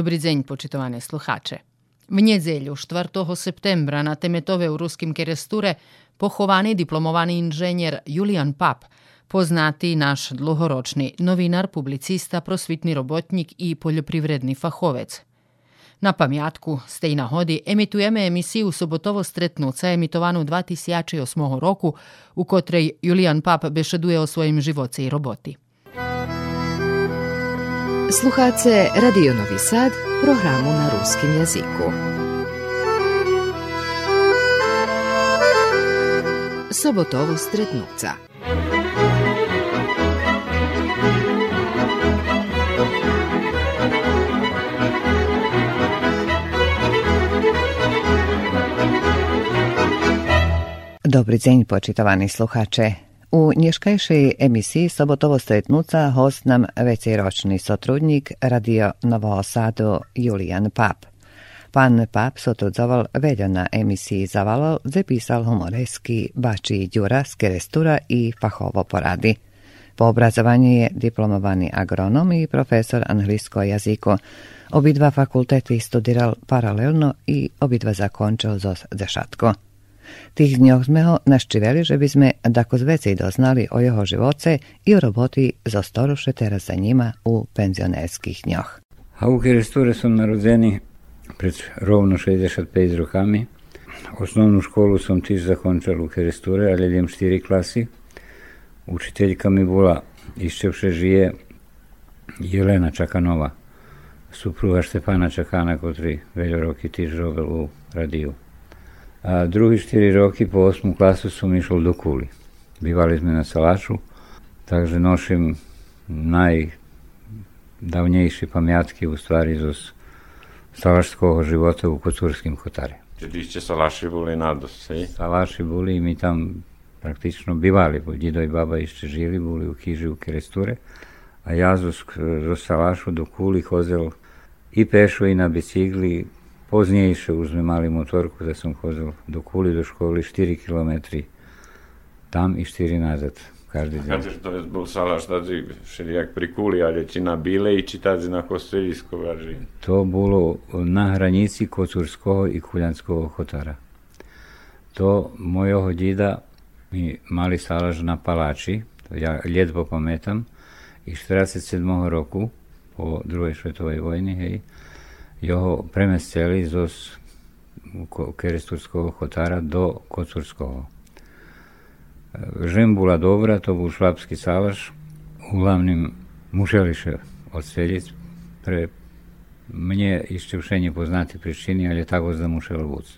Dobri dzeň, počitované sluchače. V nedzeľu 4. septembra na Temetove u Ruskim Keresture pochovaný diplomovaný inženjer Julian Pap, poznati naš dlhoročni novinar, publicista, prosvitni robotnik i poljoprivredni fahovec. Na pamjatku z tej nahodi emitujeme emisiju Sobotovo stretnuca emitovanu 2008 roku, u kotrej Julian Pap bešeduje o svojim živoci i roboti. Sluhace Radio Novi Sad, programu na ruskim jeziku. Sobotovo stretnuca. Dobri dzień, počitovani sluhače. U nješkajšej emisiji Sobotovo stretnuca host nam veći ročni sotrudnik radio Novo Sadu Julian Pap. Pan Pap sotudzoval veljo na emisiji Zavalo, zapisal humoreski bači Đura z Kerestura i fahovo poradi. Po obrazovanju je diplomovani agronom i profesor anglisko jaziku. Obidva fakulteti studiral paralelno i obidva zakončil zo dešatko. Tých dňoch sme ho naščiveli, že by sme dako veci doznali o jeho živoce i o roboti zo Storuše teraz za njima u penzionerských dňoch. A u Keresture som narodzeni pred rovno 65 rokami. Osnovnu školu som tiež zakončal u Keresture, ale idem 4 klasy. Učiteľka mi bola, ešte vše žije, Jelena Čakanova, supruga Štepana Čakana, ktorý veľa roky tiež robil u radiju. A drugi štyri roky po osmu klasu som išiel do Kuli. Bývali sme na Salašu, takže noším najdavnejšie pamiatky u stvari zo salašského života u Kocúrským chotare. Tedy ste Salaši boli na dosť, Salaši boli, my tam praktično bývali, bo dido i baba ešte žili, boli u Kiži u Keresture, a ja zo Salašu do Kuli chozel i pešo i na bicikli, Poznejšie už sme mali motorku, da som chodil do Kuli, do školy 4 km tam i 4 nazad. Každý deň. Kažeš, to je bol salaš tady všelijak pri Kuli, ale či na Bilej, či tady na Kostelisko važi? To bolo na hranici Kocurského i Kuljanského chotara. To mojho dida mi mali salaš na Palači, to ja lijedvo pametam, i 47. roku po druhej svetovej vojni, hej, jeho premestili zo Keresturského chotara do Kocurského. Žem bola dobra, to bol švabský salaš. Uglavným museli še odseliť pre mne ešte vše nepoznaté príčiny, ale tak da musel vôc.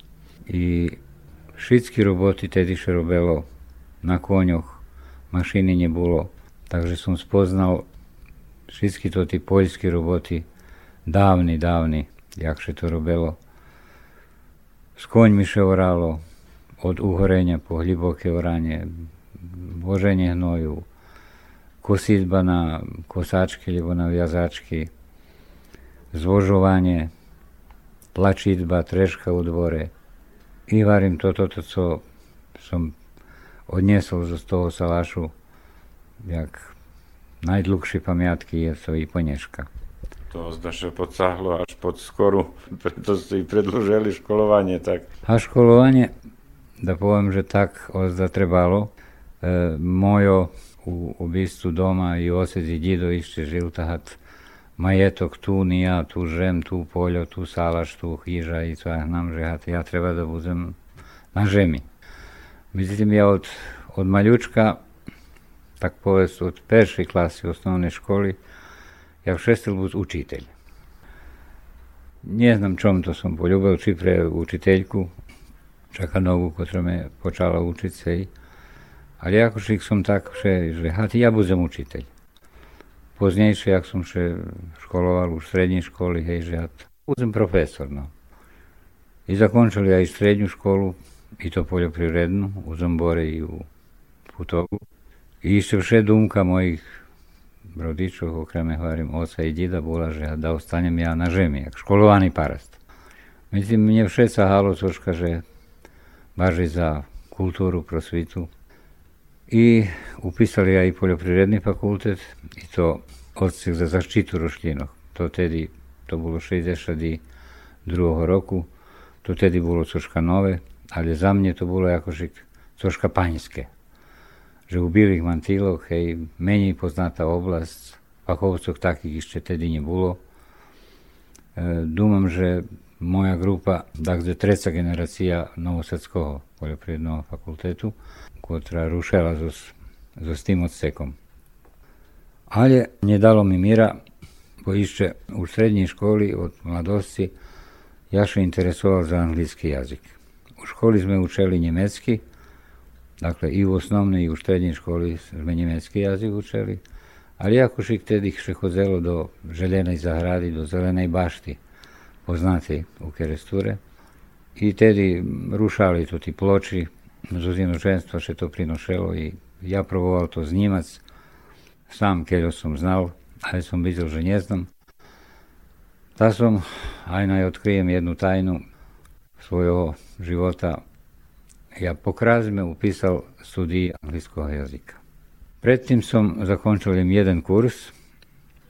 I všetky roboty tedy še robilo na koňoch, mašiny nebolo, takže som spoznal všetky to tí poľské roboty, dávny, jak se to robilo. S koňmi se oralo, od uhorenia po hliboke oranje, voženje hnoju, kosidba na kosački alebo na vjazački, zvožovanje, tlačitba, treška u dvore. I varím to, to, co sam odnesol zo toho salašu, jak najdlhšie pamiatky je to i poneška. To zdaše podsahlo až pod skoru, preto si predložili školovanie. Tak. A školovanie, da poviem, že tak ozda trebalo. E, mojo u ubistvu doma i osec i dido išće žil tahat majetok tu, ni ja, tu žem, tu poljo, tu salaš, tu hiža i to ja znam, že ja treba da budem na žemi. Međutim, ja od, od maljučka, tak povest, od peršej klasi u osnovnoj školi, ja všestil byť učiteľ. Neznam čom to som poľúbil, či pre učiteľku Čakanovú, ktorá me počala učiť sej. Ale akože som tak, že, že hati, ja budem učiteľ. Poznejšie, jak som še školoval už v strednej školy, hej, že ja budem profesor, no. I zakončili aj strednú školu, i to poljoprivrednu, u Zombore i u Putogu. I ešte vše dumka mojich rodičov, okrem hovorím oca i dida, bola, že da ostanem ja na žemi, jak školovaný parast. Međutim, mne vše halo troška, že baži za kulturu, prosvitu. I upisali ja i fakultet i to odsek za zaštitu rošljinov. To tedy to bolo 62 roku, to tedy bolo troška nové, ale za mne to bolo akože troška paňské. Že u bielých mantíloch, hej, menej poznatá oblasť, fachovcov takých ešte tedy nebolo. E, dúmam, že moja grupa, takže treća generacija Novosadskog poljoprivrednog fakultetu, koja rušela so s tim odsekom. Ali nie dalo mi mira, bo išće u srednjoj školi od mladosti ja še interesoval za anglijski jazik. U školi sme učili njemecki, dakle i u osnovnoj i u srednjoj školi sme njemecki jazik učili, ali ako šik tedy še hodzelo do željenej zahradi, do zelenej bašti, poznati u Keresture, i tedy rušali tu ti ploči, z ženstva še to prinošelo i ja proboval to znimac, sam keľo som znal, ale som videl, že neznam. Ta som, aj naj odkryjem jednu tajnu svojho života, ja po krazme upisal studij anglijskog jazyka. Predtim sam zakončil im jeden kurs,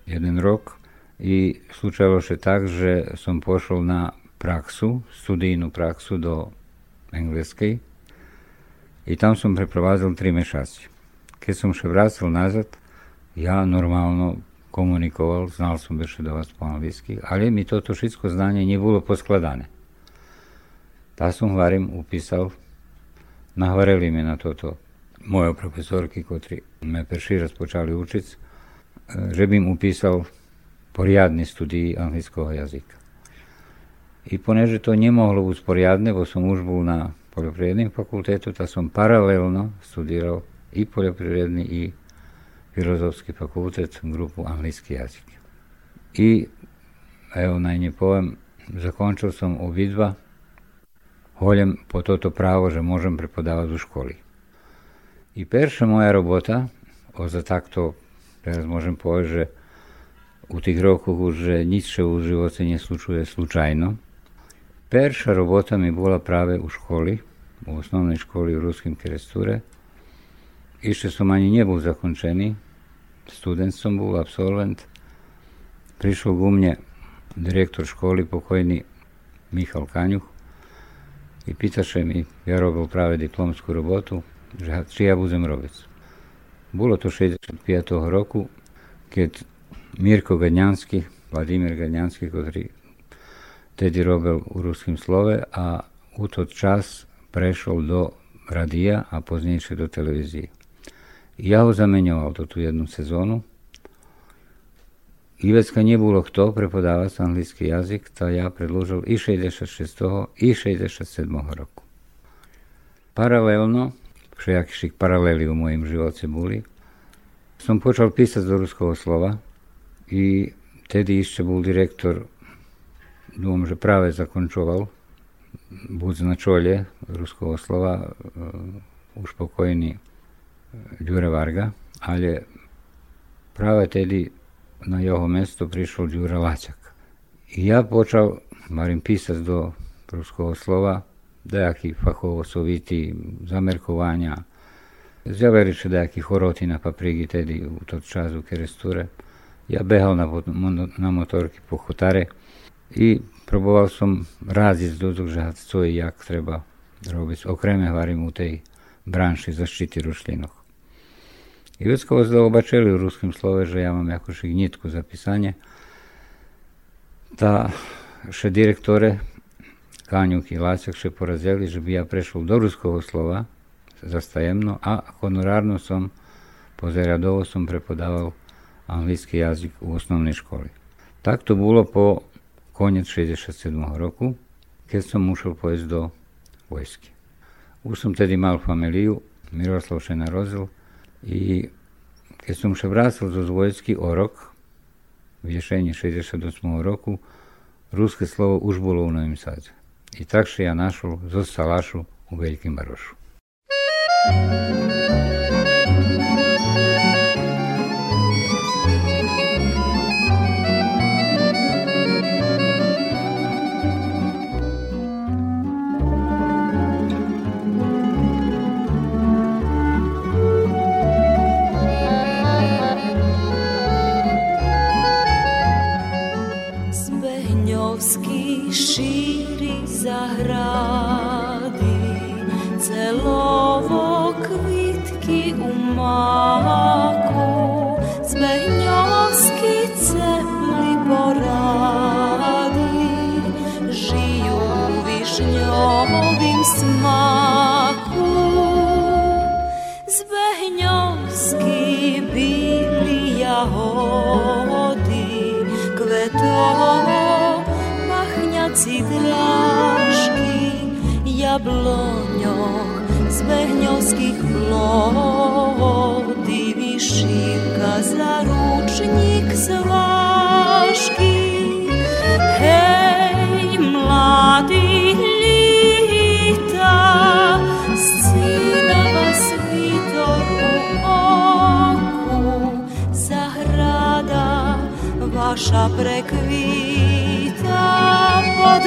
jedan rok i slučajalo se tak, že sam pošao na praksu, studijnu praksu do engleske i tam sam preprovazil tri mešaci. Kad sam še vratil nazad, ja normalno komunikoval, znal som više do vas po anglijski, ali mi to to šitsko znanje nije bilo poskladane. Ta sam, varim, Nahvarili mi na toto mojo profesorki, kotri me preširac počali učiti, eh, že bi im upisal porjadni studij anglijskog jazika. I poneže to nije moglo uz porjadne, bo sam užbu na poljoprivrednim fakultetu, da sam paralelno studirao i poljoprivredni i filozofski fakultet, grupu anglijski jazik. I, evo naj nje povem, zakončil sam obidva holjem po toto pravo, že môžem prepodávať v školi. I perša moja robota, o za takto, teraz môžem povedať, že u tých rokoch už nič u živote neslučuje slučajno, Perša robota mi bola práve u školi, u osnovnej školi u Ruskim Keresture. Ešte som ani nebol zakončený, student som bol, absolvent. Prišiel ku mne direktor školy, pokojný Michal Kaňuch i pýtaše mi, ja robil práve diplomskú robotu, že či ja budem robiť. Bolo to 65. roku, keď Mirko Gadňanský, Vladimír Gadňanský, ktorý tedy robil u ruskim slove, a u to čas prešol do radija, a poznejšie do televizije. Ja ho zamenjoval to tu jednu sezonu. Hrvatska nije bilo kto prepodavati anglijski jazik, ta ja predložil i 66. i 67. roku. Paralelno, všejakších paraleli u mojem živote boli, som počal pisati za ruskog slova i tedy išće bol direktor, dom že prave zakončoval, bud na ruskog slova, e, uspokojeni Đure Varga, ali prava на його місто прийшов Джура Лацяк. І я почав маринписати до руського слова, деякі фахово совіті, замеркування. З'явилися деякі хороти на папригі тоді, у той час у Керестуре. Я бігав на, на моторки по хутари і пробував сам разів додержати, що і як треба робити. Окремо говоримо у тій бранші защити рослинок. I ljudsko vas zaobačeli u ruskim slove, že ja mam jakoš gnitku za pisanje. Ta še direktore, Kanjuk i Lacak še porazjeli, že bi ja prešel do ruskog slova, zastajemno, a honorarno sam pozeradovo sam prepodaval anglijski jazik u osnovnoj školi. Tak to bilo po konec 67. roku, kad sam ušel pojest do vojske. Už sam tedy mal familiju, Miroslav še narozil, i keď som sa vrátil zo vojsky o rok, v ješení 68. roku, ruské slovo bolo u Novým Sadze. I tak sa ja našol zo Salašu u Veľkým Barošu. мого махняці дражки, яблоньо з вегньовських плодів і шибка заручник звав. Nasza prekwita pod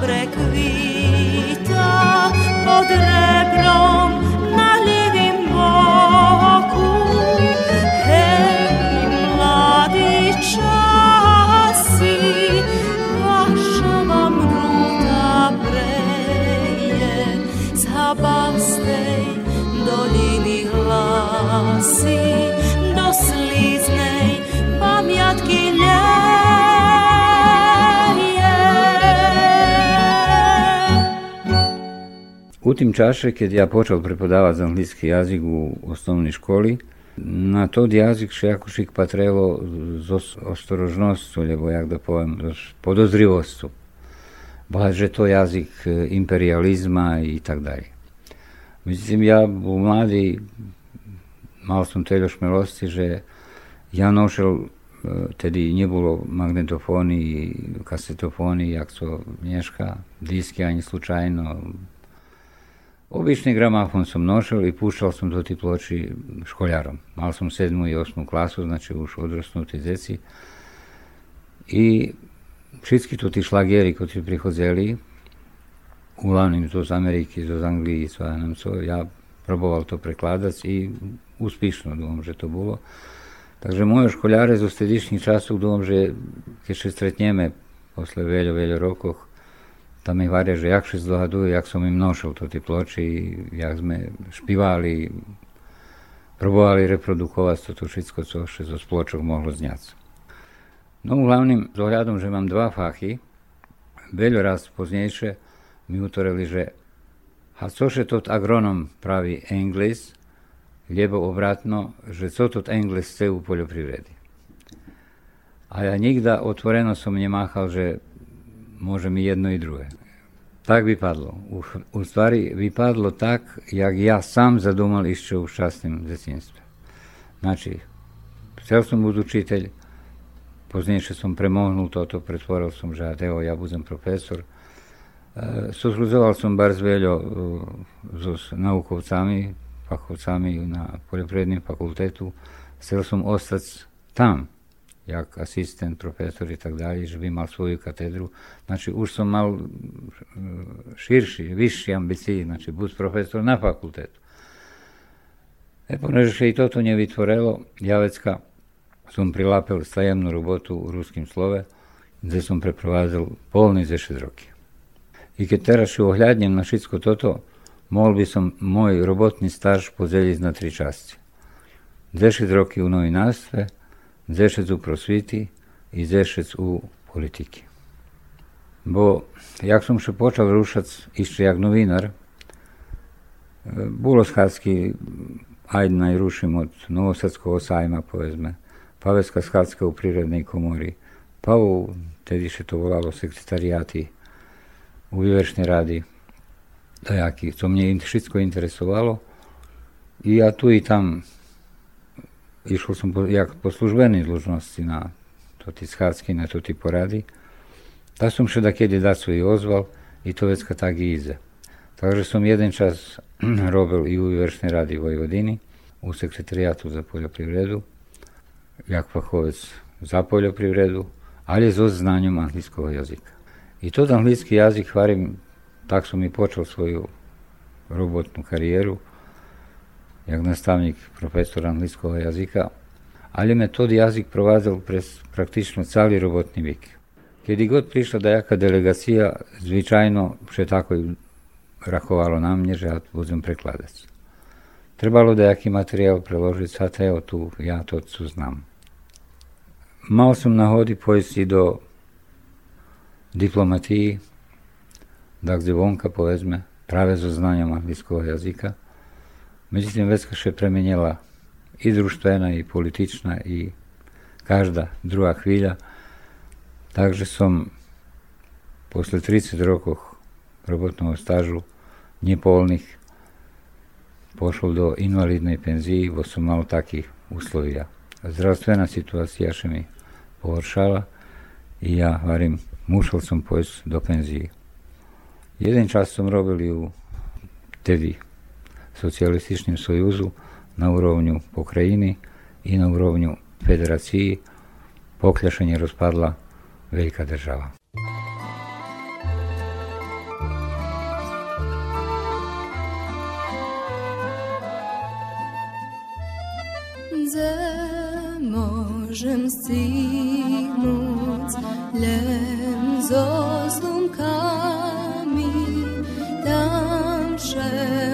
prekvita pod rebrom na ljevim boku. Hej, mladi časi, vaša vam ruta preje, zhabastej doljini glasi, U tim čaše, kad ja počel prepodavati za anglický jazyk u osnovnoj školi, na tod jazyk še jako šik pa trebalo z os- ostrožnosťou, lebo jak da poviem, s podozrivosťou. Bola, že to jazyk e, imperializma i tak dalje. Međutim, ja u mladi mal som tej šmelosti, že ja nošel, e, tedy nebolo magnetofóny, kasetofóny, jak so dneška, disky ani slučajno, Obični gramafon sam nošel i puštao sam do ti ploči školjarom. Mal sam sedmu i osmu klasu, znači už odrasnuti djeci. I všetky to tí šlageri, ktorí prichodzeli, uglavnom to z Ameriky, zo z Anglii, co ja neviem co, ja proboval to prekladať i úspešno dúfam, že to bolo. Takže moje školjare zo stedišnjih časov dúfam, že keď še stretneme posle veľa, veľa rokoch, tam mi varia, že jak še zdohadujú, jak som im nošil to tie ploči, jak sme špivali, probovali reprodukovať to tu všetko, co še zo spločok mohlo zňať. No hlavným zohľadom, že mám dva fachy, veľa raz poznejšie mi utorili, že a cože tot agronom pravi englis, lebo obratno, že co tot englis chce u poljoprivredi. A ja nikda otvoreno som nemáchal, že može mi jedno i druge. Tak vypadlo. U, u stvari vypadlo tak, jak ja sam zadumal išće u šťastnom detinstve. Znači, chcel som byť učiteľ, poznejšie som premohnul toto, pretvoril som, že evo, ja budem profesor. Sostruzoval som bar s Veľo so naukovcami, fachovcami na poljoprivrednom fakultetu. Chcel som ostať tam, jak asistent, profesor i tak dalje, že bi svoju katedru. Znači, už som mal širši, višši ambiciji, znači, bud profesor na fakultetu. E, poneže i toto nje vytvorelo, Javecka som prilapil stajemnu robotu u ruskim slove, gdje som preprovazil polni 10 roky. I keď teraz ohľadnem na všetko toto, mohol by som môj robotný staž podeliť na tri časti. 10 roky u novinárstve, 10 u prosviti i 10 u politiki. Bo jak som še počal rušať ešte jak novinar, bolo schádzky aj najruším od Novosadského sajma, povedzme, Pavecká schádzka u prírodnej komory, pa u, tedy še to volalo sekretariáty, u výverečnej rady dajaký. To mne všetko interesovalo. I ja tu i tam išao som po, jak po dlužnosti na to ti schádzky, na to ti porady. Da som še da kedy da svoj ozval i to vecka tak i ize. Takže som jeden čas robil i u výverečnej rady Vojvodiny, u sekretariatu za poljoprivredu, jak fachovec za poljoprivredu, ali so znanjem anglického jazyka. I to anglický jazyk, hvarim, tak som i počal svoju robotnú kariéru, jak nastavnik profesor anglického jazyka, ali me tod jazyk provázal pres praktično cali robotni vik. Kedy god prišla dajaka delegacija, zvyčajno še tako rakovalo na mne, že ja budem prekladac. Trebalo dajaký materiál preložiť, sad evo tu, ja to tu znam. Mal som nahodi pojsť do diplomatiji, da gdje vonka povedzme prave znanjem anglického jazyka. Međutim, Vecka se premenjela i društvena i politična i každa druga hvilja. Takže som posle 30 rokov robotnog stažu nepolnih pošao do invalidnej penzije bo su malo takih uslovija. Zdravstvena situacija še mi pogoršala i ja, varim, mušal sam pojest do penzije. Jedan čas sam robili u tedi socijalističnim sojuzu na urovnju pokrajini i na urovnju federaciji pokljašanje rozpadla velika država. можем стигнуть лем зослунками там шел.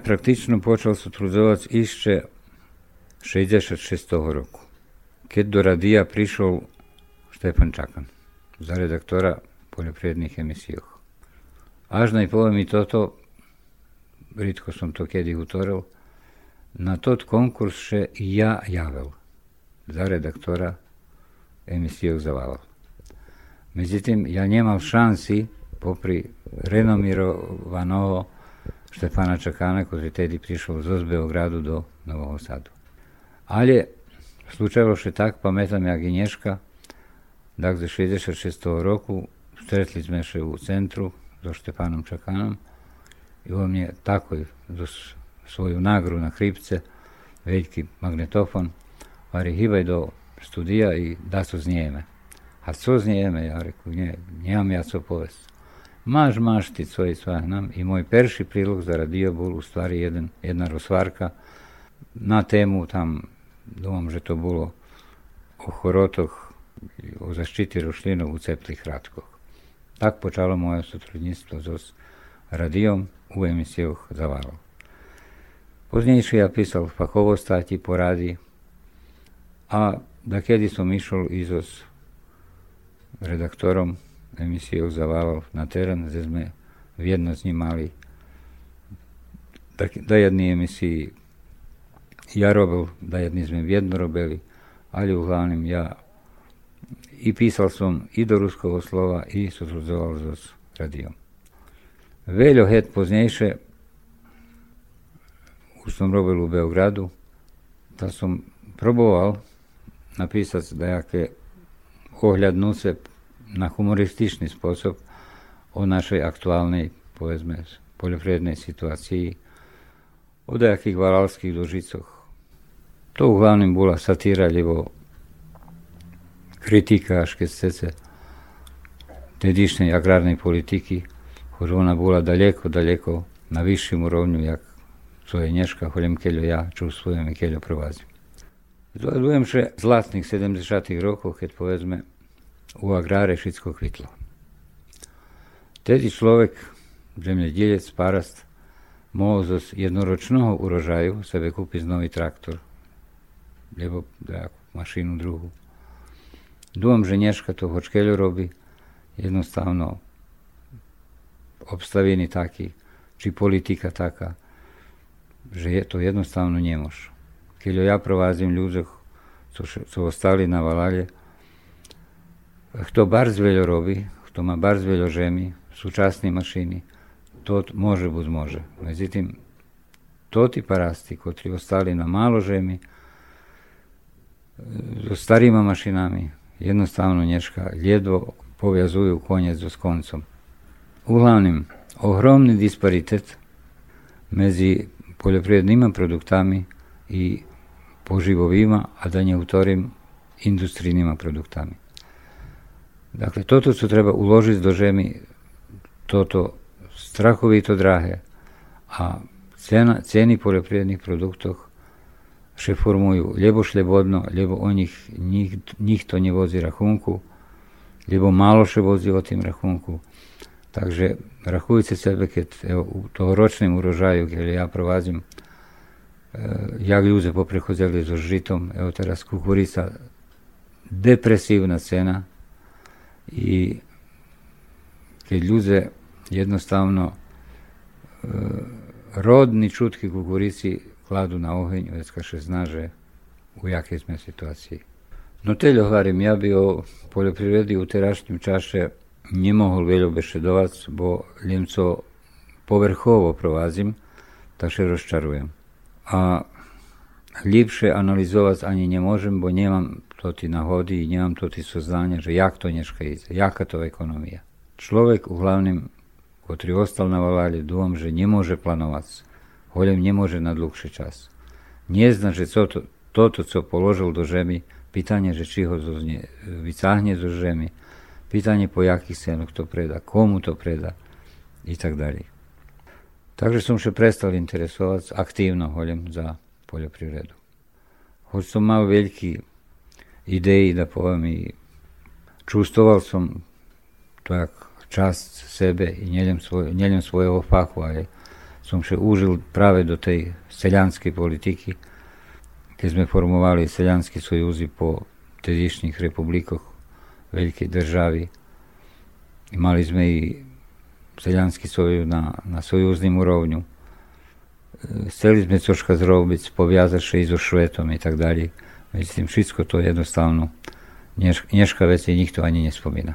praktično počal sutruzovac išće 66. roku. Kad do radija prišao Štepan Čakan za redaktora poljoprivrednih emisija. Až naj povem toto, ritko sam to kedi utoril, na tot konkurs še ja javel za redaktora emisiju Zavalal. Međutim, ja nemao šansi popri renomirovanovo Štefana Čakana, koji tedi prišao z Beogradu do Novog Sadu. Ali slučajalo še tak, pametam ja Ginješka, za 66. roku stretli sme še u centru so Štepanom Čakanom i on je takoj za svoju nagru na hripce, veljki magnetofon, vari hibaj do studija i da su znijeme. A co znijeme? Ja reku, nje, njemam ja co povest. Maž, ti i sva nam. I moj perši prilog za radio bol u stvari jedan, jedna rozvarka na temu tam, domam, že to bolo o chorotoch, o zaštiti rošlinov u ceplih radkoch. Tak počalo moje sotrudnictvo s radijom u emisijach Zavalov. Poznejšie ja písal fachovo stati po radi, a da som išol i so redaktorom emisije Zavalov na teren, zdaj sme vedno z njim mali, da jedni emisiji ja robil, da jedni sme vedno robili, ali uglavnom ja i pisal sam i do ruskog slova i susuzdoval s radijom. Veljo het poznejše sam robil u Beogradu, da sam proboval napisati da jake ohljadnuce na humorističný spôsob o našej aktuálnej, povedzme, poľofriednej situácii, o dajakých valalských dožicoch. To uglavnom bola satíra, lebo kritika až keď chcete tedišnej agrárnej politiky, hoď ona bola daleko, daleko na vyšším úrovňu, jak co je dneška, hoďem keľo ja, čo svojom keľo provázim. Zvažujem, že v zlatných 70. rokoch, keď povedzme, u agráre všetko kvitlo. Tedy človek, zemljedilec, parast, mohol zo jednoročného urožaju sebe kúpiť nový traktor, lebo mašinu druhú. Dúfam, že dneška to hočkeľo robí, jednostavno obstavení taký, či politika taká, že je to jednostavno nemož. Keď ja provázim co, co ostali na valale, kto má bardzo veľa žemi, súčasné mašiny, to može bud može. Međutim, to ti parasti, kotri ostali na malo žemi, so starima mašinami, jednostavno nješka ljedvo povjazuju konjec s koncom. uglavnim ogromny disparitet medzi poljoprivrednima produktami i poživovima, a da ne utorim industrijnima produktami. Dakle, toto, co treba uložiť do žemi, toto strahovito drahé a cena, ceny poljoprivredných produktoch še formujú lebo šlebodno, lebo o nich nik, nikto nevozí rachunku, lebo málo še vozí o tým rachunku. Takže rachujte sebe, keď evo, u toho ročným urožaju, keď ja provázim, e, jak ľudia poprechodzeli so žitom, evo teraz kukurica, depresívna cena i te ljude jednostavno rodni čutki kukurici kladu na ohenj već kad se znaže u jake sme situaciji. No teljo hvarim, ja bi o poljoprivredi u terašnjem čaše nie mohl veľa bešedovac, bo Limco povrchovo provazim, tak się rozczaruję. A lepsze analizować ani nie możem, bo nie to ty nahody i nemám to ty soznania, že jak to dneška ide, jaká to ekonomia. Človek u hlavným, ktorý ostal na valále, dúfam, že nemôže planovať Голем не може на dlhší čas. Nie zna, že co to, toto, co položil do žemy, pytanie, že či ho zoznie, vycáhne zo žemy, pytanie po jakých cenoch to preda, komu to preda i tak ďalej. Takže som sa prestal interesovať aktívno holem za poljoprivredu. Hoď som mal veľký ideji, da povem, i čustoval som tak čast sebe i njeljem, svoj, njeljem svoje ovo faku, som še užil prave do tej seljanske politiki, ki smo formovali seljanski sojuzi po tedišnjih republikoh velike državi. Mali sme i seljanski sojuz na, na sojuznim urovnju. E, Steli smo coška zrobic, povjazaše i zo švetom i tak dalje. Tým všetko to jednostavno dneška veci nikto ani nespomína.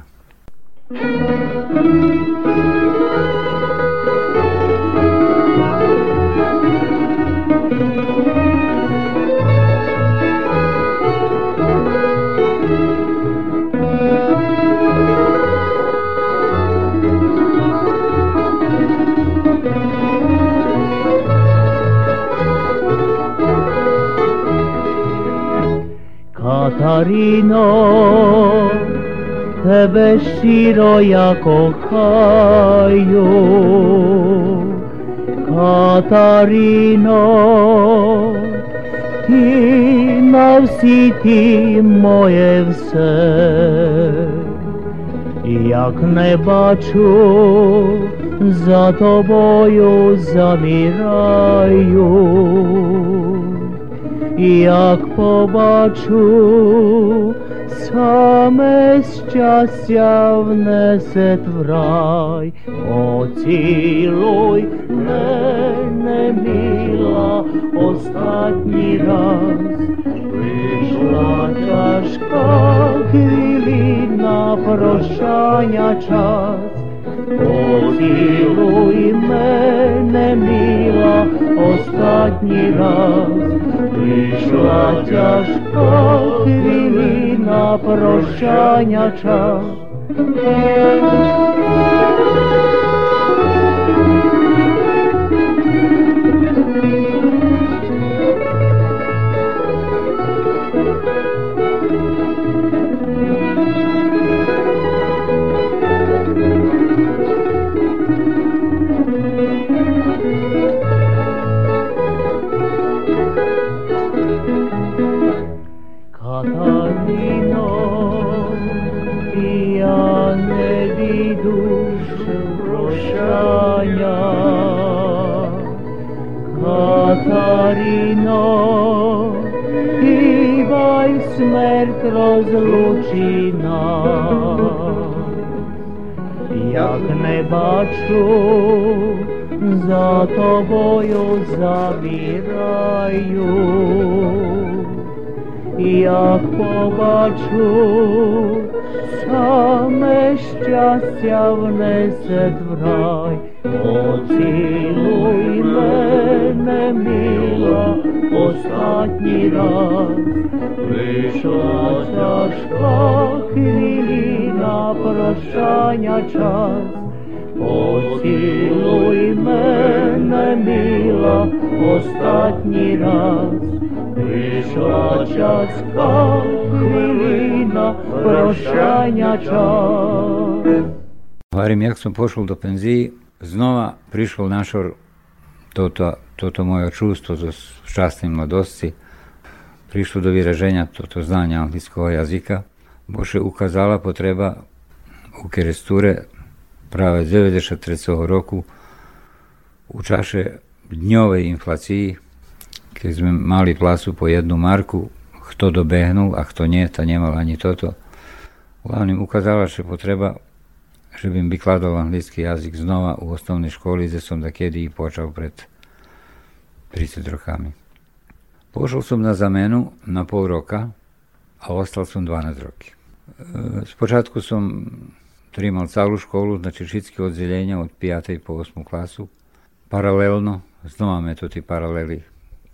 Katarino, tebe щиро я кохаю. Катаріно, ти на всі ти моє все, як не бачу, за тобою замираю як побачу, саме щастя внесе в рай, оцілуй мене, мила, останній раз, прийшла тяжка хвилина прощання час. Поцілуй мене, мила, останній раз, прийшла тяжка хвилина прощання час. Маріно, хіба й смерть розлучина, як не бачу, за тобою завіраю, як побачу, саме щастя внесе враг. останній раз вийшла тяжка хвилі прощання час, поцілуй мене, мила, останній раз, вийшла частка хвилина, прощання час. Барем, як сам пошел до пензії, знову прийшов наш Тота toto moje čustvo zo šťastnej mladosti, prišlo do vyraženja toto znanja anglického jazyka. Bože ukázala potreba u keresture práve z 93. roku u čaše dňovej inflácii, keď sme mali plasu po jednu marku, kto dobehnul a kto nie, ta nemal ani toto. Hlavným ukázala, že potreba že bym vykladal anglický jazyk znova u osnovnej školy, kde som takedy počal pred 30 rokami. Pošol som na zamenu na pol roka a ostal som 12 roky. Spočátku som trímal celú školu, znači všetky oddelenia od 5. po 8. klasu. Paralelno, znova me to ti paraleli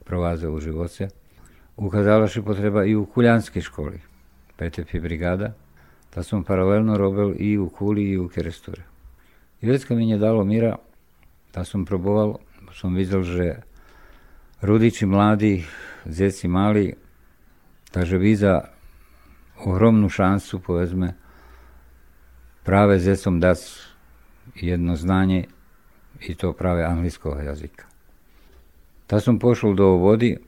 prováze u živoce. Ukázala že potreba i u kuljanskej školi. PTP brigada, da som paralelno robil i u Kuli i u Kerestore. I već mi je dalo mira, da som proboval, videl, že rudiči mladi, djeci mali, takže viza ogromnu šansu, povedzme, práve s djecom dať jedno znanje i to práve anglického jazyka. Da som pošol do vodi,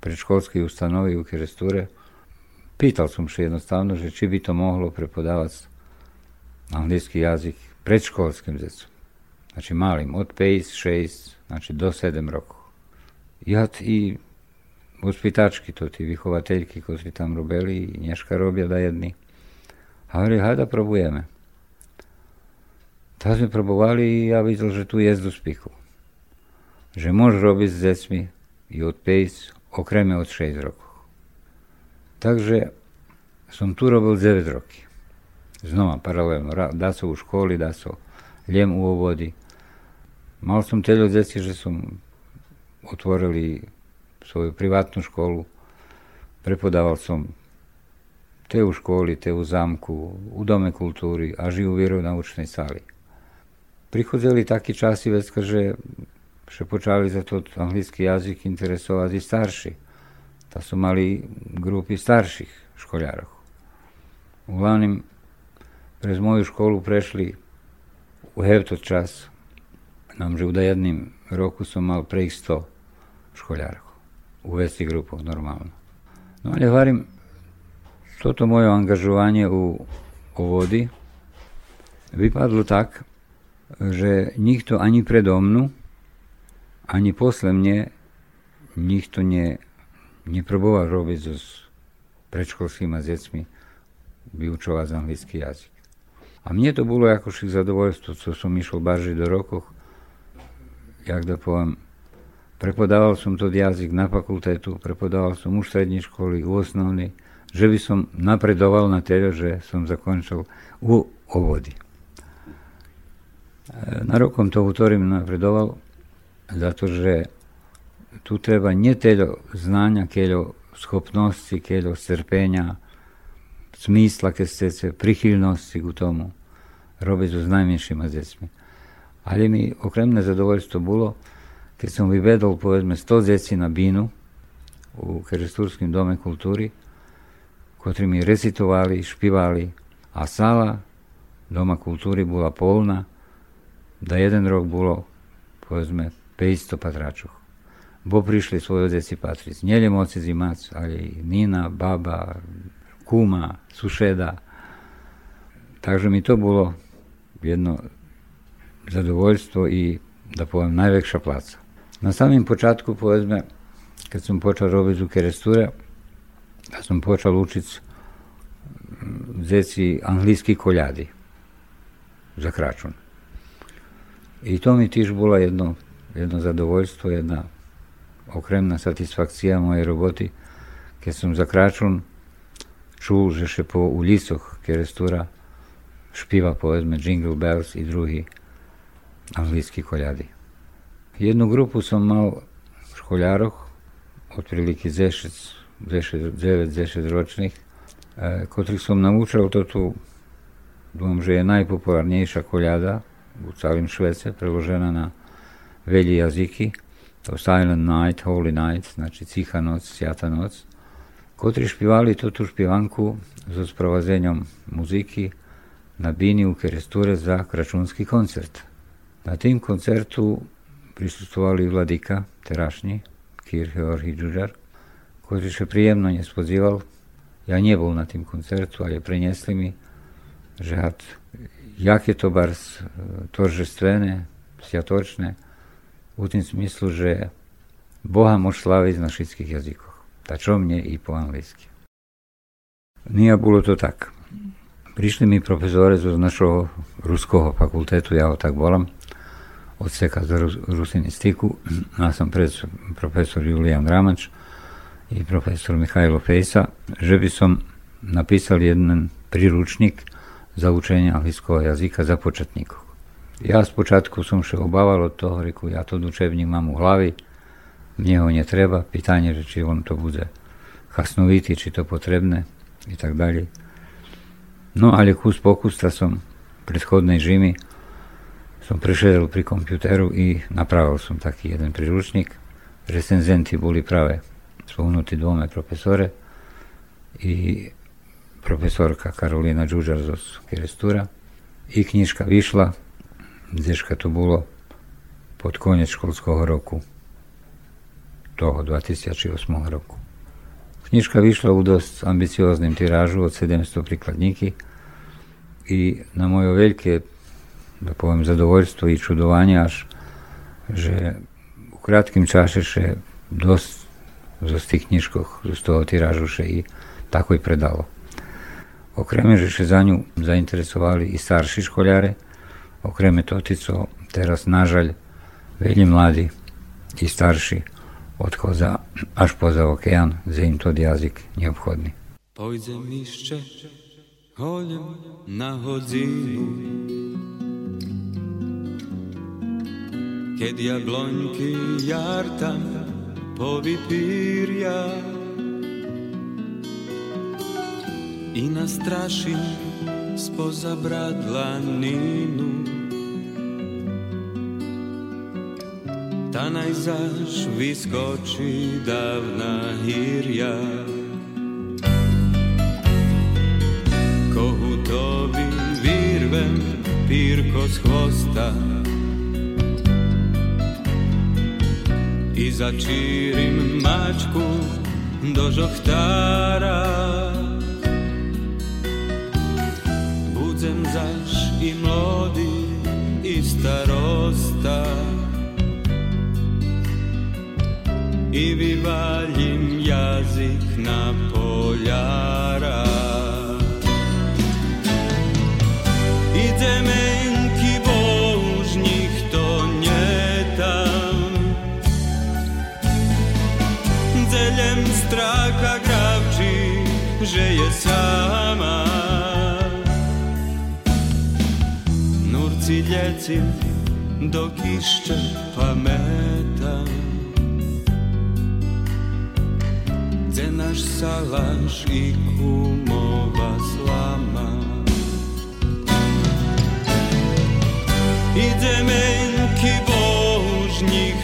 predškolskej ustanovi u Keresture, Pýtal som si jednostavno, že či by to mohlo prepodávať anglický jazyk predškolským decom. Znači malim, od 5, 6, znači do 7 rokov. Ja i uspitački, to ti vychovateľky, ktorí tam robili, i Nješka da jedni. A hovorili, hajda probujeme. Tak sme probovali i ja videl, že tu jezdu spiku. Že môžeš robiť s decmi i od 5, okreme od 6 rokov. Takže som tu robil 9 roky. Znova paralelno. Da sa u školi, da sa ljem u ovodi. Mal som teľo deci, že som otvorili svoju privatnú školu. Prepodával som te u školi, te u zamku, u Dome kultúry a žijú v naučnej sáli. Prichodzeli takí časy, vecka, že, že počali za to anglický jazyk interesovať i starší da su mali grupi starših školjarov. Uglavnom, prez moju školu prešli u hevto čas, nam že v jednim roku som mal pre 100 školjarov. U vesti grupov, normalno. No ali varim, toto moje angažovanje u, u vodi vypadlo tak, že nikto ani predo mnu, ani posle mne nikto nie neproboval robiť so predškolskými detsmi, vyučovať anglický jazyk. A mne to bolo ako však zadovoljstvo, co som išiel barži do rokoch, jak da poviem, prepodával som to jazyk na fakultetu, prepodával som už strední školy, u osnovnej, že by som napredoval na teda, že som zakončil u ovodi. Na rokom to utorím napredoval, zato že tu treba nie teľo znanja, keľo schopnosti, keľo strpenja, smisla, keď chcete, prichylnosti k tomu, robiť so s najmenšíma decmi. Ale mi okremné zadovoljstvo bolo, keď som vyvedol povedzme 100 deci na bínu u Kerestúrským dome kultúry, ktorí mi recitovali, špivali a sala doma kultúry bola polná, da jeden rok bolo povedzme 500 patračov bo prišli svoje deci patriť. Nielen oci zimac, ale i nina, baba, kuma, sušeda. Takže mi to bolo jedno zadovoljstvo i, da poviem, najväčšia placa. Na samým počátku, povedzme, keď som počal robiť u keresture, da som počal učiť deci anglický koľady za kračun. I to mi tiež bolo jedno, jedno zadovoljstvo, jedna okremna satisfakcija mojej roboty, keď som za kračun čul, že še po ulicoch Kerestura špiva povedzme Jingle Bells i drugi anglickí koľady. Jednu grupu som mal v škoľároch, otprilike 9-10 ročných, ktorých som naučil to tu, dúfam, že je najpopulárnejšia koľada u celým Švece, preložena na veľi jazyky, to Silent Night, Holy Night, znači Cicha noc, Sjata noc, kotri špivali tú špivanku so sprovazenjom muziki na bini u Keresture za kračunski koncert. Na tim koncertu prisustovali vladika terašnji, Kir Georgi Đuđar, koji še prijemno nje spozival. Ja bol na tým koncertu, ale priniesli mi, že had, jak je to bars toržestvené, sviatočné, u tým smyslu, že Boha môž slaviť na všetkých jazykoch. Ta čo mne i po anglicky. Nije bolo to tak. Prišli mi profesore z našho ruského fakultetu, ja ho tak volám, odseka za rusinistiku. Ja sam pred profesor Julijan Ramač i profesor Mihajlo Fejsa, že by som napísal jeden priručnik za učenje anglijskog jazika za početnikov. Ja spočatku som še obával od toho, reku, ja to učebník mám u hlavi, mne ho netreba, pitanje, že či on to bude hasnoviti, či to potrebné i tak dalje. No, ali kus pokusta som prethodnej žimi som prišiel pri kompjuteru i napravil som taký jeden priručnik. Recenzenti boli práve spomenutí dvome profesore i profesorka Karolina Đuđar z Kerestura. I knjižka vyšla, gdješka to bolo pod konec školskog roku, toho 2008 roku. Knjižka vyšla u dosť ambicioznim tiražu od 700 prikladníky i na moje veľké da poviem, zadovoljstvo i čudovanje, až že u kratkim čase še dosť zo z tých knižkoch, z toho tiražu še i tako i predalo. Okreme, še za ňu zainteresovali i starši školjare, okreme totico teraz nažalj veľmi mladi i starši odchoza až poza okean, za im to jazyk neobchodný. Pojdem ešte holem na hodinu Keď jabloňky jar tam povypírja i nastraším spoza bradla Ninu. Ta najzaš vyskočí dávna hírja. Kohutovi vyrvem pírko z chvosta, začírim mačku do žochtára. Budem zaš i mlody, i starosta. I vyvaljim jazyk na poljara. Ideme straka že je sama. Nurci ljeci dok išće pametam. Gde naš salaš i kumova slama. Ide menki božnjih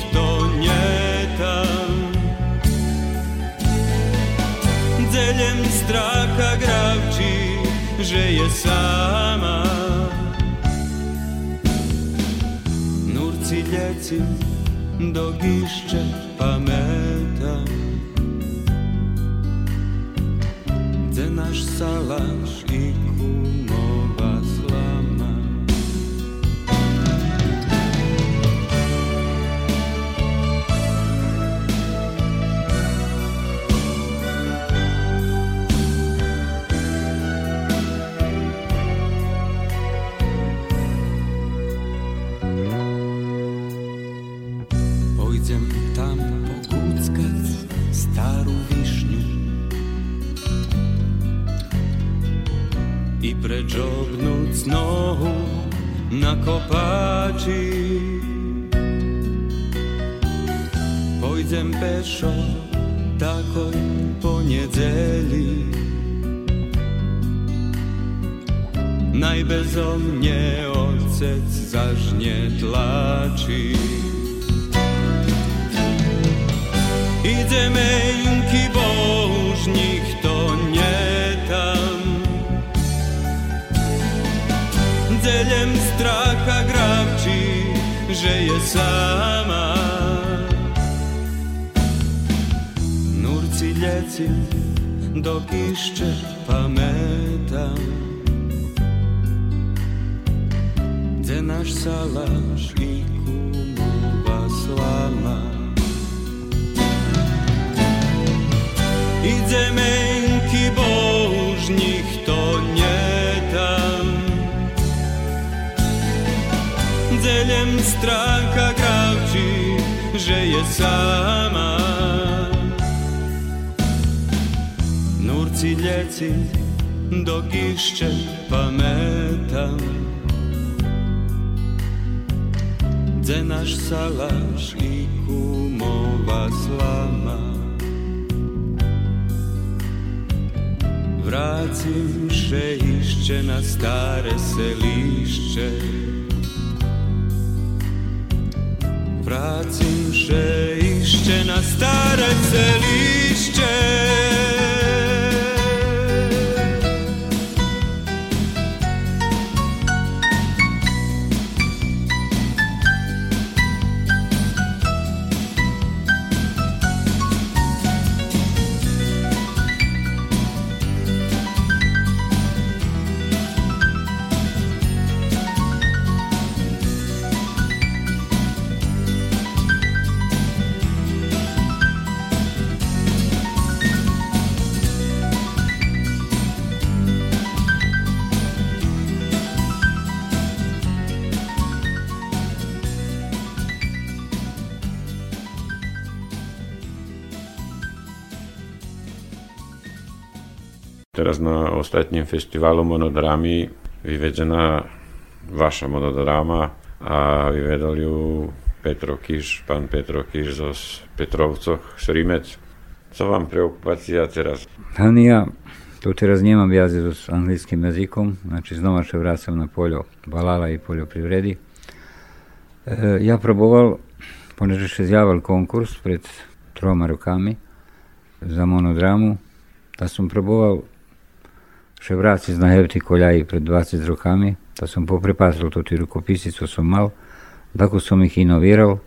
zeljem straha gravči, že je sama. Nurci ljeci dok išće pameta, Gde naš salaš Pójdziem tam pogłuckać starą wisznię I predżobnąć znowu na kopaci Pójdziem peszo takoj po niedzieli. Najbezomnie ojciec zaż nie męki bożnik, to nie tam. Dzeljem stracha grawczy, że je sama. Nurci ljeci, dok išće pametam. Gde naš salaš i kumova slama. Idzie męki bożnik, to nie tam. Dzeljem stranka grawczy, że je sama. Nurci ljeci, dok išće pametam. Gde naš salaš i kumova slama. Vracim še išće na stare selišće Vracim še išće na stare selišće ostatnim festiwalu monodrami vyvedzená vaša monodrama a vyvedol ju Petro Kiš, pán Petro Kiš zo Petrovcoch, Šrimec. Co vám preokupácia teraz? Ani ja to teraz nemam vjaze s anglijskim jezikom, znači znova se vracam na poljo balala i poljoprivredi. E, ja proboval, poneže se zjaval konkurs pred troma rokami za monodramu, da som proboval še vraci z nahebti koljaji pred 20 rokami, da sem poprepazil to rukopisico, som mal, tako sem jih inoviral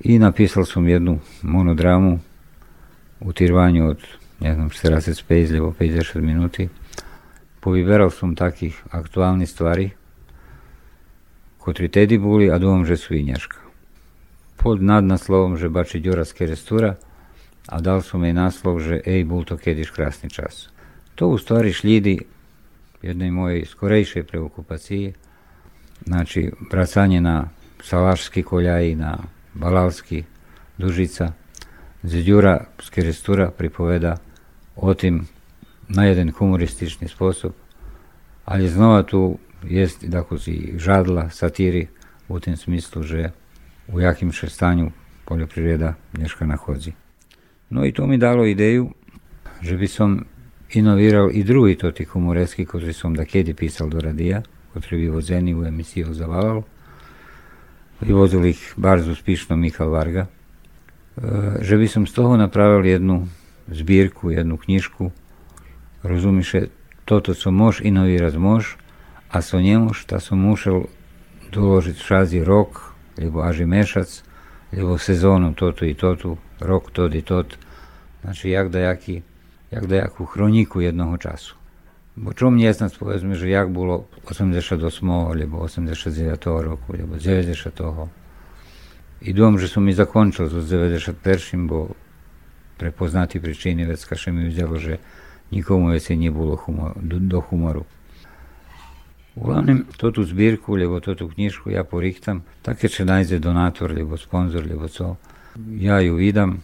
i napisal sam jednu monodramu u tirvanju od, ne znam, 45 ljevo 50 minuti. Poviberal sam takih aktualnih stvari, kotri tedy boli, a duom že svinjaška. Pod nadnaslovom že bači Đuraske restura, a dal su mi naslov že ej bul to kediš krasni čas. To u stvari šljidi jednoj mojej skorejšej preokupaciji, znači vracanje na Salašski koljaji, na Balalski Dužica, gdje Đura z Kerestura pripoveda o tim na jeden humoristični sposob, ali znova tu jest dakle i žadla, satiri u tem smislu, že u jakim še stanju poljoprivreda Nješka nahodzi. No i to mi dalo ideju, že bi som inovirao i drugi toti humoreski, koji sam dakedi pisal do radija, koji bi vozeni u emisiju zavalal. I vozil ih barz uspišno Mihal Varga. E, že bi sam s toho napravil jednu zbirku, jednu knjižku, razumiše, toto co moš inovirat moš, a so njemu šta sam mušel doložit šazi rok, ljubo aži mešac, ljubo sezonom totu i totu, rok tod i tot, znači jak da jaki як деяку хроніку одного часу. Бо чому є нас повезме, що як було 88-го, або 89-го року, або 90-го. І думаю, що ми закончили з 91-м, бо при познатій причині Вецкаше ми взяло, що нікому це не було хумор, до хумору. Uglavnom, to tu zbirku, lebo to tu knjižku ja porihtam, tako će najde donator, lebo sponzor, lebo co. Ja ju vidam,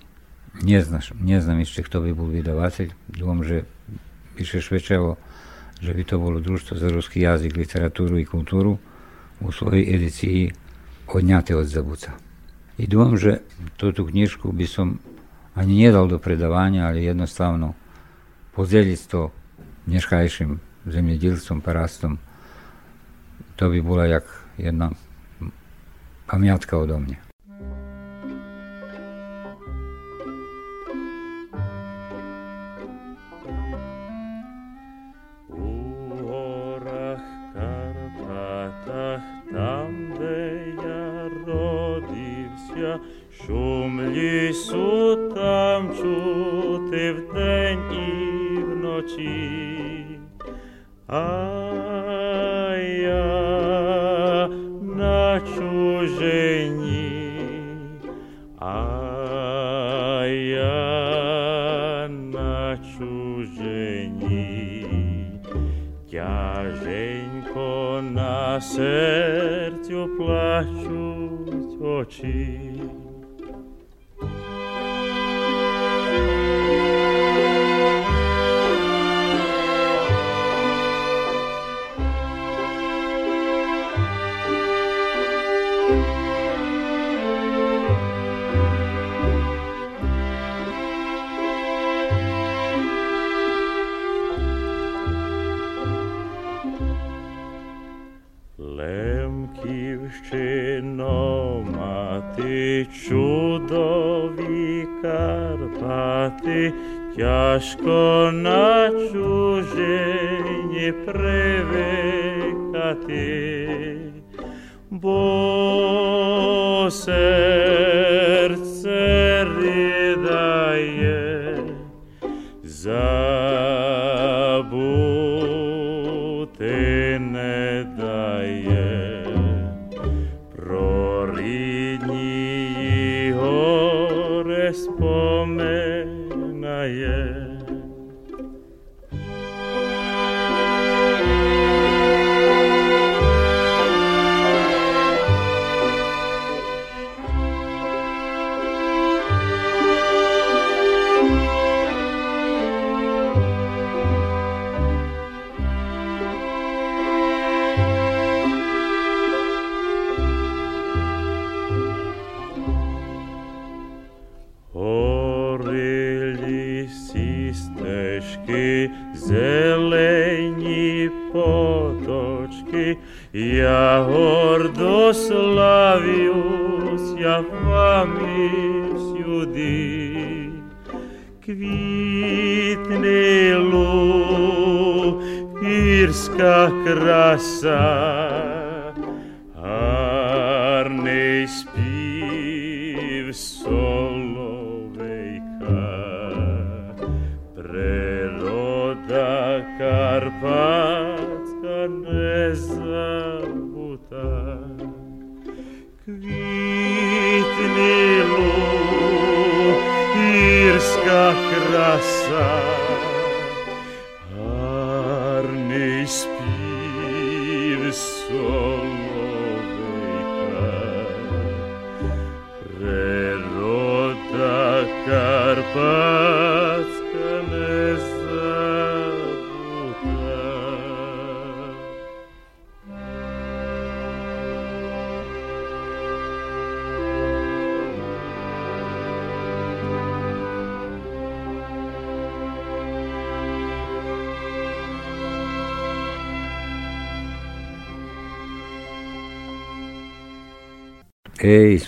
nie, znaš, nie znam ešte, kto by bol vydavateľ. Dúfam, že píše Švečevo, že by to bolo družstvo za ruský jazyk, literatúru i kultúru u svojej edícii odňaté od Zabuca. I dúfam, že túto knižku by som ani nedal do predávania, ale jednostavno podeliť to dneškajším zemljedilstvom, parastom to by bola jak jedna pamiatka odo mňa. Шум лісу там чути вдень і вночі. А я на чужині, а я на чужині. Тяженько на серцю плачуть очі. acho coisas.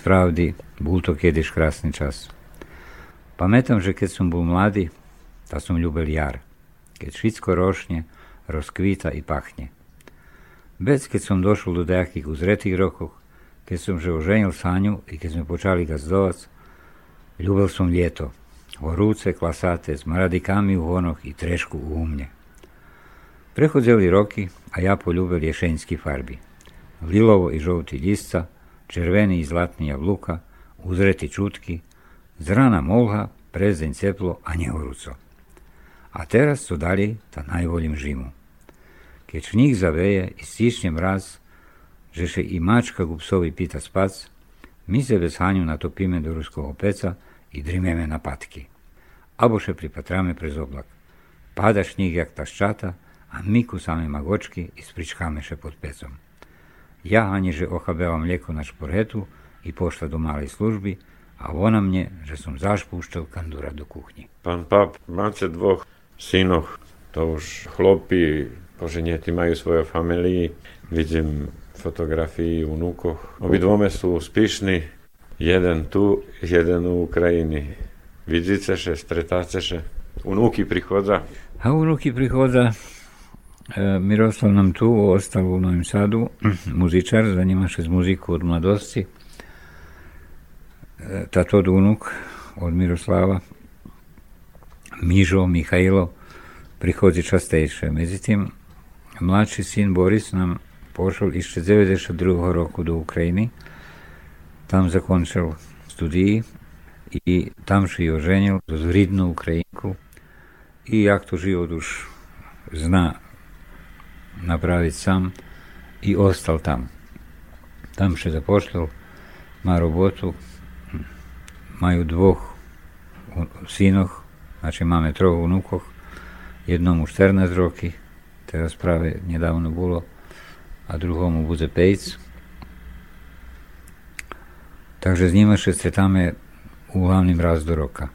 Ej, spravdi, bol to krásny čas. Pamätám, že keď som bol mladý, tak som ľúbil jar. Keď všetko rošne, rozkvíta i pachne. Vec, keď som došol do nejakých uzretých rokoch, keď som že oženil Sáňu i keď sme počali gazdovať, ľúbil som lieto. Horúce, klasáte, s maradikami v honoch i trešku u mne. Prechodzeli roky a ja polúbil ješenské farby. Lilovo i žovtý listca, červený i zlatný jablúka, uzrety čutky, z rana molha, prezdeň teplo a nehorúco. A teraz to dali, ta najvolím žimu. Keď šníh zaveje i stišne mraz, že še i mačka ku psovi pýta spac, my se bez Haňu natopíme do ruského peca i drimeme na patky. Abo še pripatráme prez oblak. Pada jak taščata a my kusame magočky i spričkáme še pod pecom. Ja Hani, že ochabela mlieko na šporetu i pošla do malej služby a ona mne, že som zašpúšťal kandúra do kuchni. Pán pap, máte dvoch synoch, to už chlopi poženieti majú svoje familii. Vidím fotografiji unukoh. Obidvome su uspišni, jeden tu, jeden u Ukrajini. Vidíte še, stretáte še. Unuki prichodza. A unuki prihoda, e, Miroslav nam tu ostao u Novom Sadu, muzičar, zanima se z muziku od mladosti. E, Tato od unuk od Miroslava, Mižo, Mihajlo, prihodzi častejše. Međutim, mladši sin Boris nam pošel iz 92. roku do Ukrajiny. Tam zakončil studiji i tam se i oženil s vridnu Ukrajinku i jak to život už zna napraviti sam i ostal tam. Tam se zaposlil, ma robotu, majú dvoch u- synoch, znači máme troch unukoch, jednomu 14 roky, teraz práve nedávno bolo, a druhomu bude 5. Takže s nimi sa stretáme úhlavným raz do roka.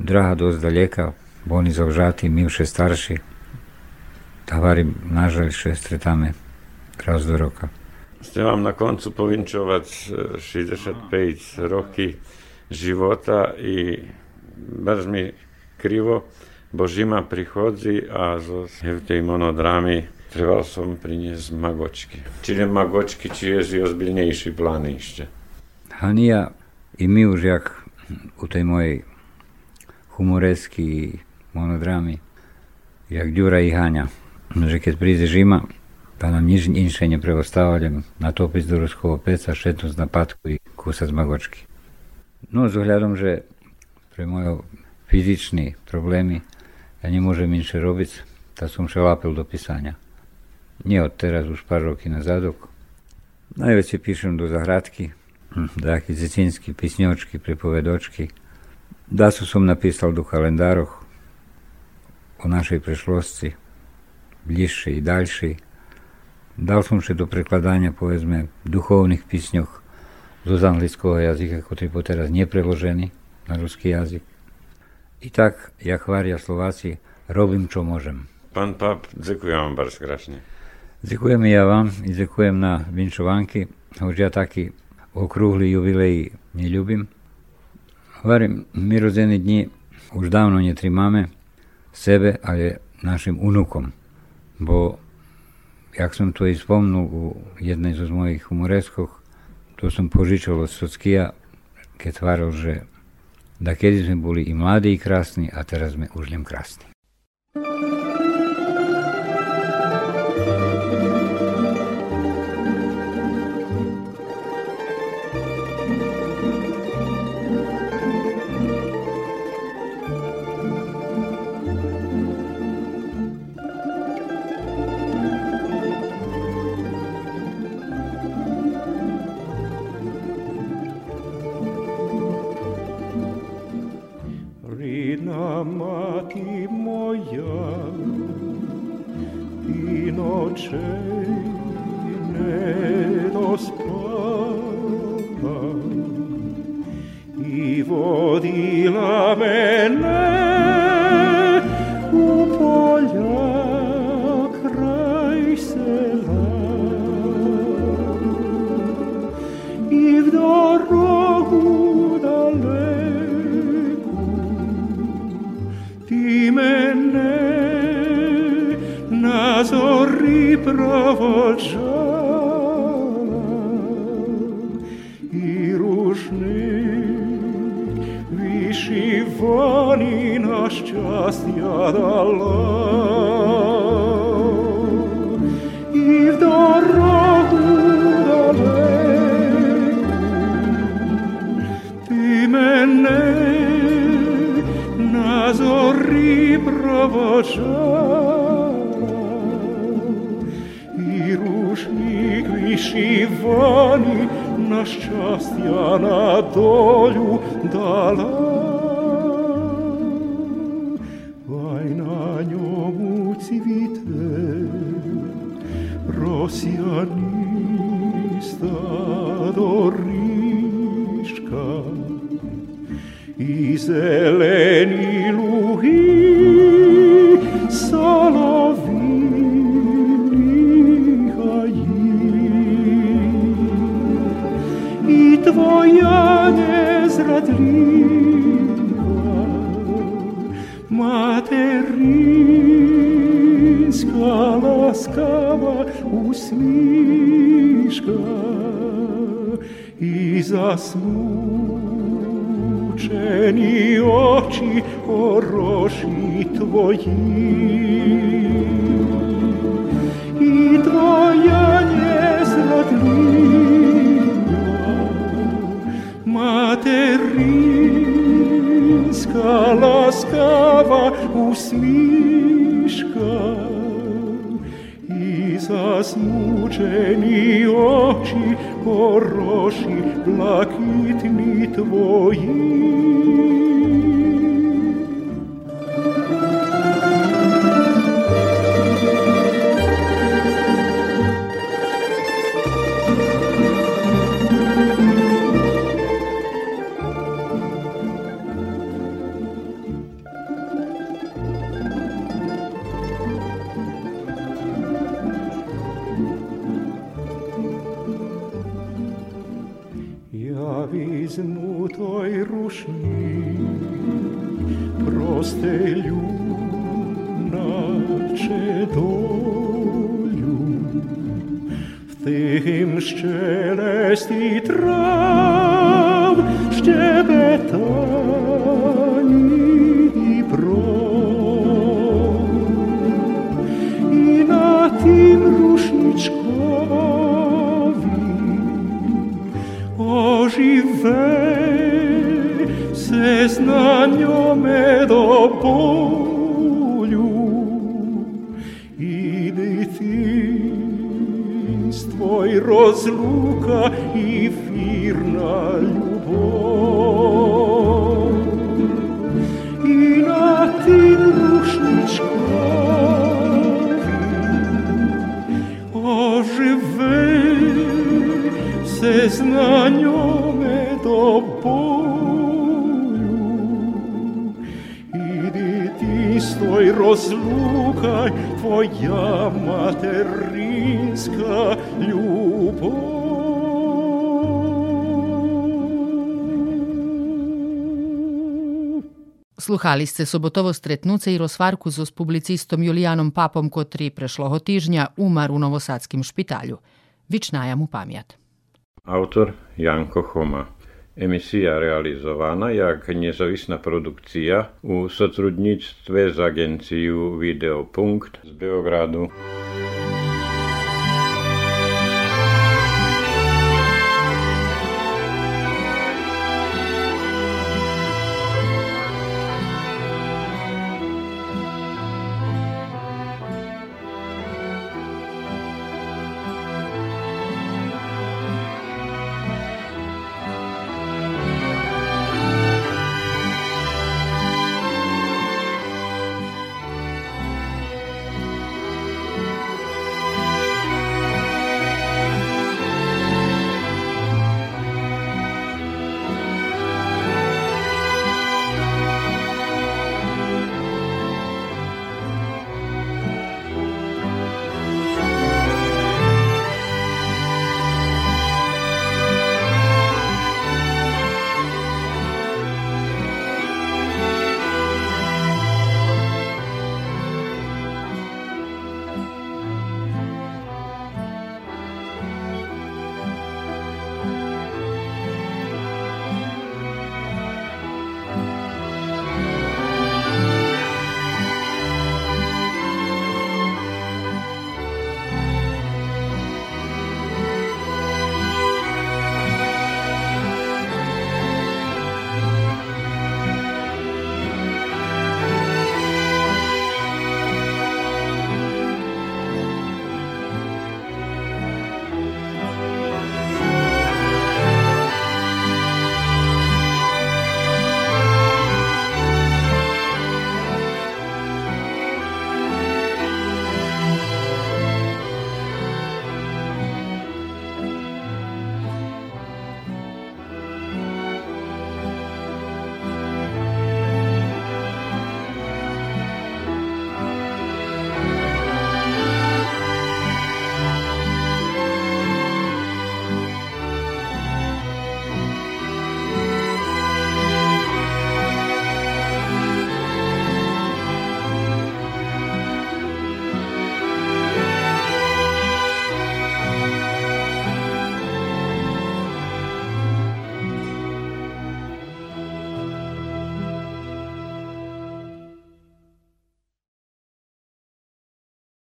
Draha dosť daleka, bo oni zavžatí, my už Towary na rzecz się stretamy raz do roku. Chcę na końcu powiększować 65 roki života i baš mi krivo, bo zima prihodzi, a zo tej monodrami trebao sam prinijez magočki. Čile magočki čijezi ozbiljnejši plan išće. Hanija i mi už jak u tej mojej humoreski monodrami, jak Đura i Hanja že keď príde žima, pa nam nič inše ne preostavlja natopiť do ruského peca, šetnúť na patku i kúsať z magočky. No, s ohľadom, že pre moje fyzičné problémy ja nemôžem inše robiť, tak som šelapil do písania. Nie od teraz, už pár roky nazadok. Najväčšie píšem do zahradky, také dziecińskie písňočky, pripovedočky. Dasu som napísal do kalendároch o našej prešlosti, ближче і далі. Далшим до прикладання повезме духовних пісньох з англійського язика, котрі по зараз не приложені на русский язик. І так, як варія Словаці, робимо, що можемо. Пан пап, дякую вам дуже страшно. Дякуємо я вам і дякуємо на віншуванки, хоч я такі округлі ювілеї не любим. Говорим, ми рождені дні уж давно не тримаємо себе, але нашим унукам. Bo, jak som to i spomnul u jednej zo z mojich humoreskov, to som požičal od Sockia, keď tváril, že da kedy sme boli i mladí, i krásni, a teraz sme už len krásni. Krista doriška i zeleni luhi salovini haji i tvoja nezradljiva materinska laskava usmija zasmučeni oči oroši tvoji a rozluka i firna ljubov. I na tim rušničkovi ožive se zna njome do boju. Idi ti stoj rozlukaj, tvoja materinska ljubav. Sluhali ste sobotovo stretnuce i rozvarku s publicistom Julijanom Papom, kotri prešloho tižnja umar u Novosadskim špitalju. Vičnaja pamjat. Autor Janko Homa. Emisija realizovana jak niezawisna produkcja u sotrudnictwie z agencją Videopunkt z Beogradu.